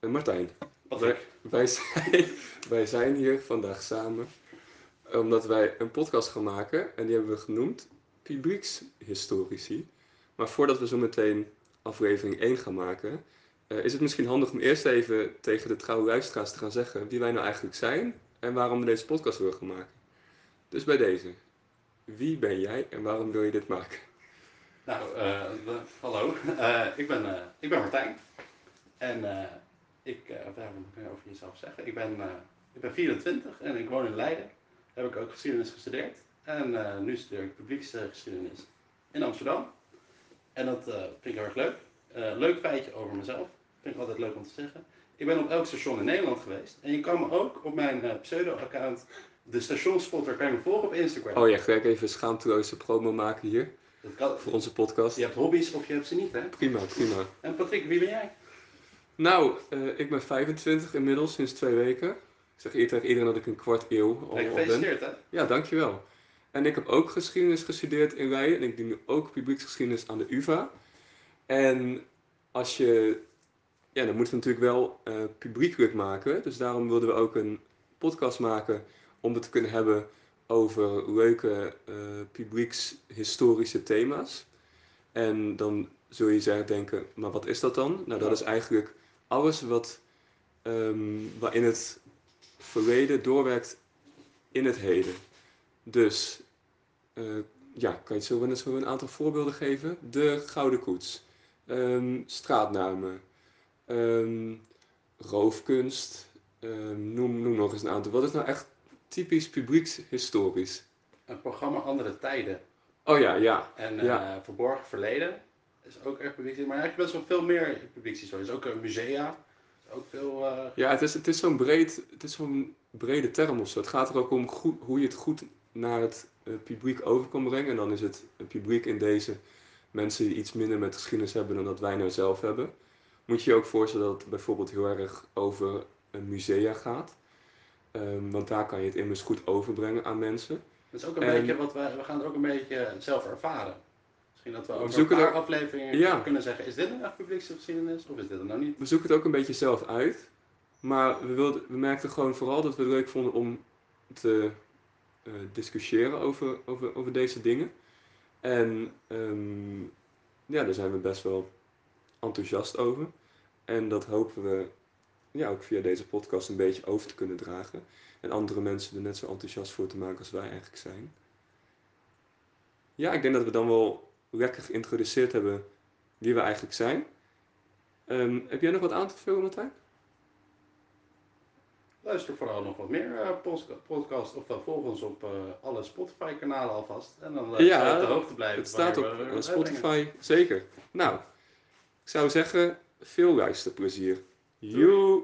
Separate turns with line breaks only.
Eh, Martijn, wij, wij, zijn, wij zijn hier vandaag samen omdat wij een podcast gaan maken en die hebben we genoemd Publiekshistorici. Maar voordat we zo meteen aflevering 1 gaan maken, eh, is het misschien handig om eerst even tegen de trouwe luisteraars te gaan zeggen wie wij nou eigenlijk zijn en waarom we deze podcast willen gaan maken. Dus bij deze, wie ben jij en waarom wil je dit maken?
Nou, eh, hallo. Ik, ben, ik ben Martijn. En eh, ik, eh wat moet ik over jezelf zeggen? Ik ben, eh, ik ben 24 en ik woon in Leiden. Heb ik ook geschiedenis gestudeerd. En eh, nu studeer ik publieksgeschiedenis in Amsterdam. En dat vind ik heel erg leuk. Leuk feitje over mezelf. Vind ik altijd leuk om te zeggen. Ik ben op elk station in Nederland geweest. En je kan me ook op mijn pseudo-account, de stationspotter, kan je me volgen op Instagram.
Oh ja, ga ik even schaamteloze promo maken hier
Dat kan,
voor onze podcast.
je hebt hobby's of je hebt ze niet, hè?
Prima, prima.
En Patrick, wie ben jij?
Nou, eh, ik ben 25 inmiddels, sinds twee weken. Ik zeg eerder tegen iedereen dat ik een kwart eeuw al, ben.
Gefeliciteerd, hè?
Ja, dankjewel. En ik heb ook geschiedenis gestudeerd in Leiden. En ik doe nu ook publieksgeschiedenis aan de UvA. En als je... Ja, dan moeten we natuurlijk wel eh publiekelijk maken. Dus daarom wilden we ook een podcast maken om het te kunnen hebben over leuke eh publiekshistorische thema's. En dan zul je zeggen, denken, maar wat is dat dan? Nou, dat is eigenlijk alles wat, ehm, waarin het verleden doorwerkt in het heden. Dus, eh, ja, kan je zo wel eens een aantal voorbeelden geven? De Gouden Koets, ehm, straatnamen, ehm, roofkunst, noem, noem nog eens een aantal. Wat is nou echt typisch publiekshistorisch?
Een programma Andere Tijden.
Oh ja, ja.
En
Ja.
eh, Verborgen Verleden is ook echt publiek. Maar eigenlijk best wel veel meer publiekshistorie. Er is ook een musea. Ook veel... eh,
Ja, het is, het is zo'n breed, het is zo'n brede term of zo. Het gaat er ook om goed, hoe je het goed naar het publiek over kan brengen. En dan is het publiek in deze mensen die iets minder met geschiedenis hebben dan dat wij nou zelf hebben. Moet je je ook voorstellen dat het bijvoorbeeld heel erg over een musea gaat. Ehm, want daar kan je het immers goed overbrengen aan mensen.
Dat is ook een
En-
beetje wat we... We gaan het ook een beetje zelf ervaren. Misschien dat we over een
zoeken
paar
er-
afleveringen
Ja.
kunnen zeggen... Is dit nou echt publieksgeschiedenis of is dit er nou niet?
We zoeken het ook een beetje zelf uit. Maar we, wilden, we merkten gewoon vooral dat we het leuk vonden om te eh, discussiëren over, over, over deze dingen. En ehm, ja, daar zijn we best wel enthousiast over. En dat hopen we ja, ook via deze podcast een beetje over te kunnen dragen. En andere mensen er net zo enthousiast voor te maken als wij eigenlijk zijn. Ja, ik denk dat we dan wel lekker geïntroduceerd hebben wie we eigenlijk zijn. Ehm, heb jij nog wat aan te vullen, Martijn?
Luister vooral nog wat meer eh, podcast of dan volg ons op eh, alle Spotify kanalen alvast. En dan eh,
Ja,
op de hoogte blijven.
Het staat op. Spotify, zeker. Nou, ik zou zeggen, veel luisterplezier. Joe!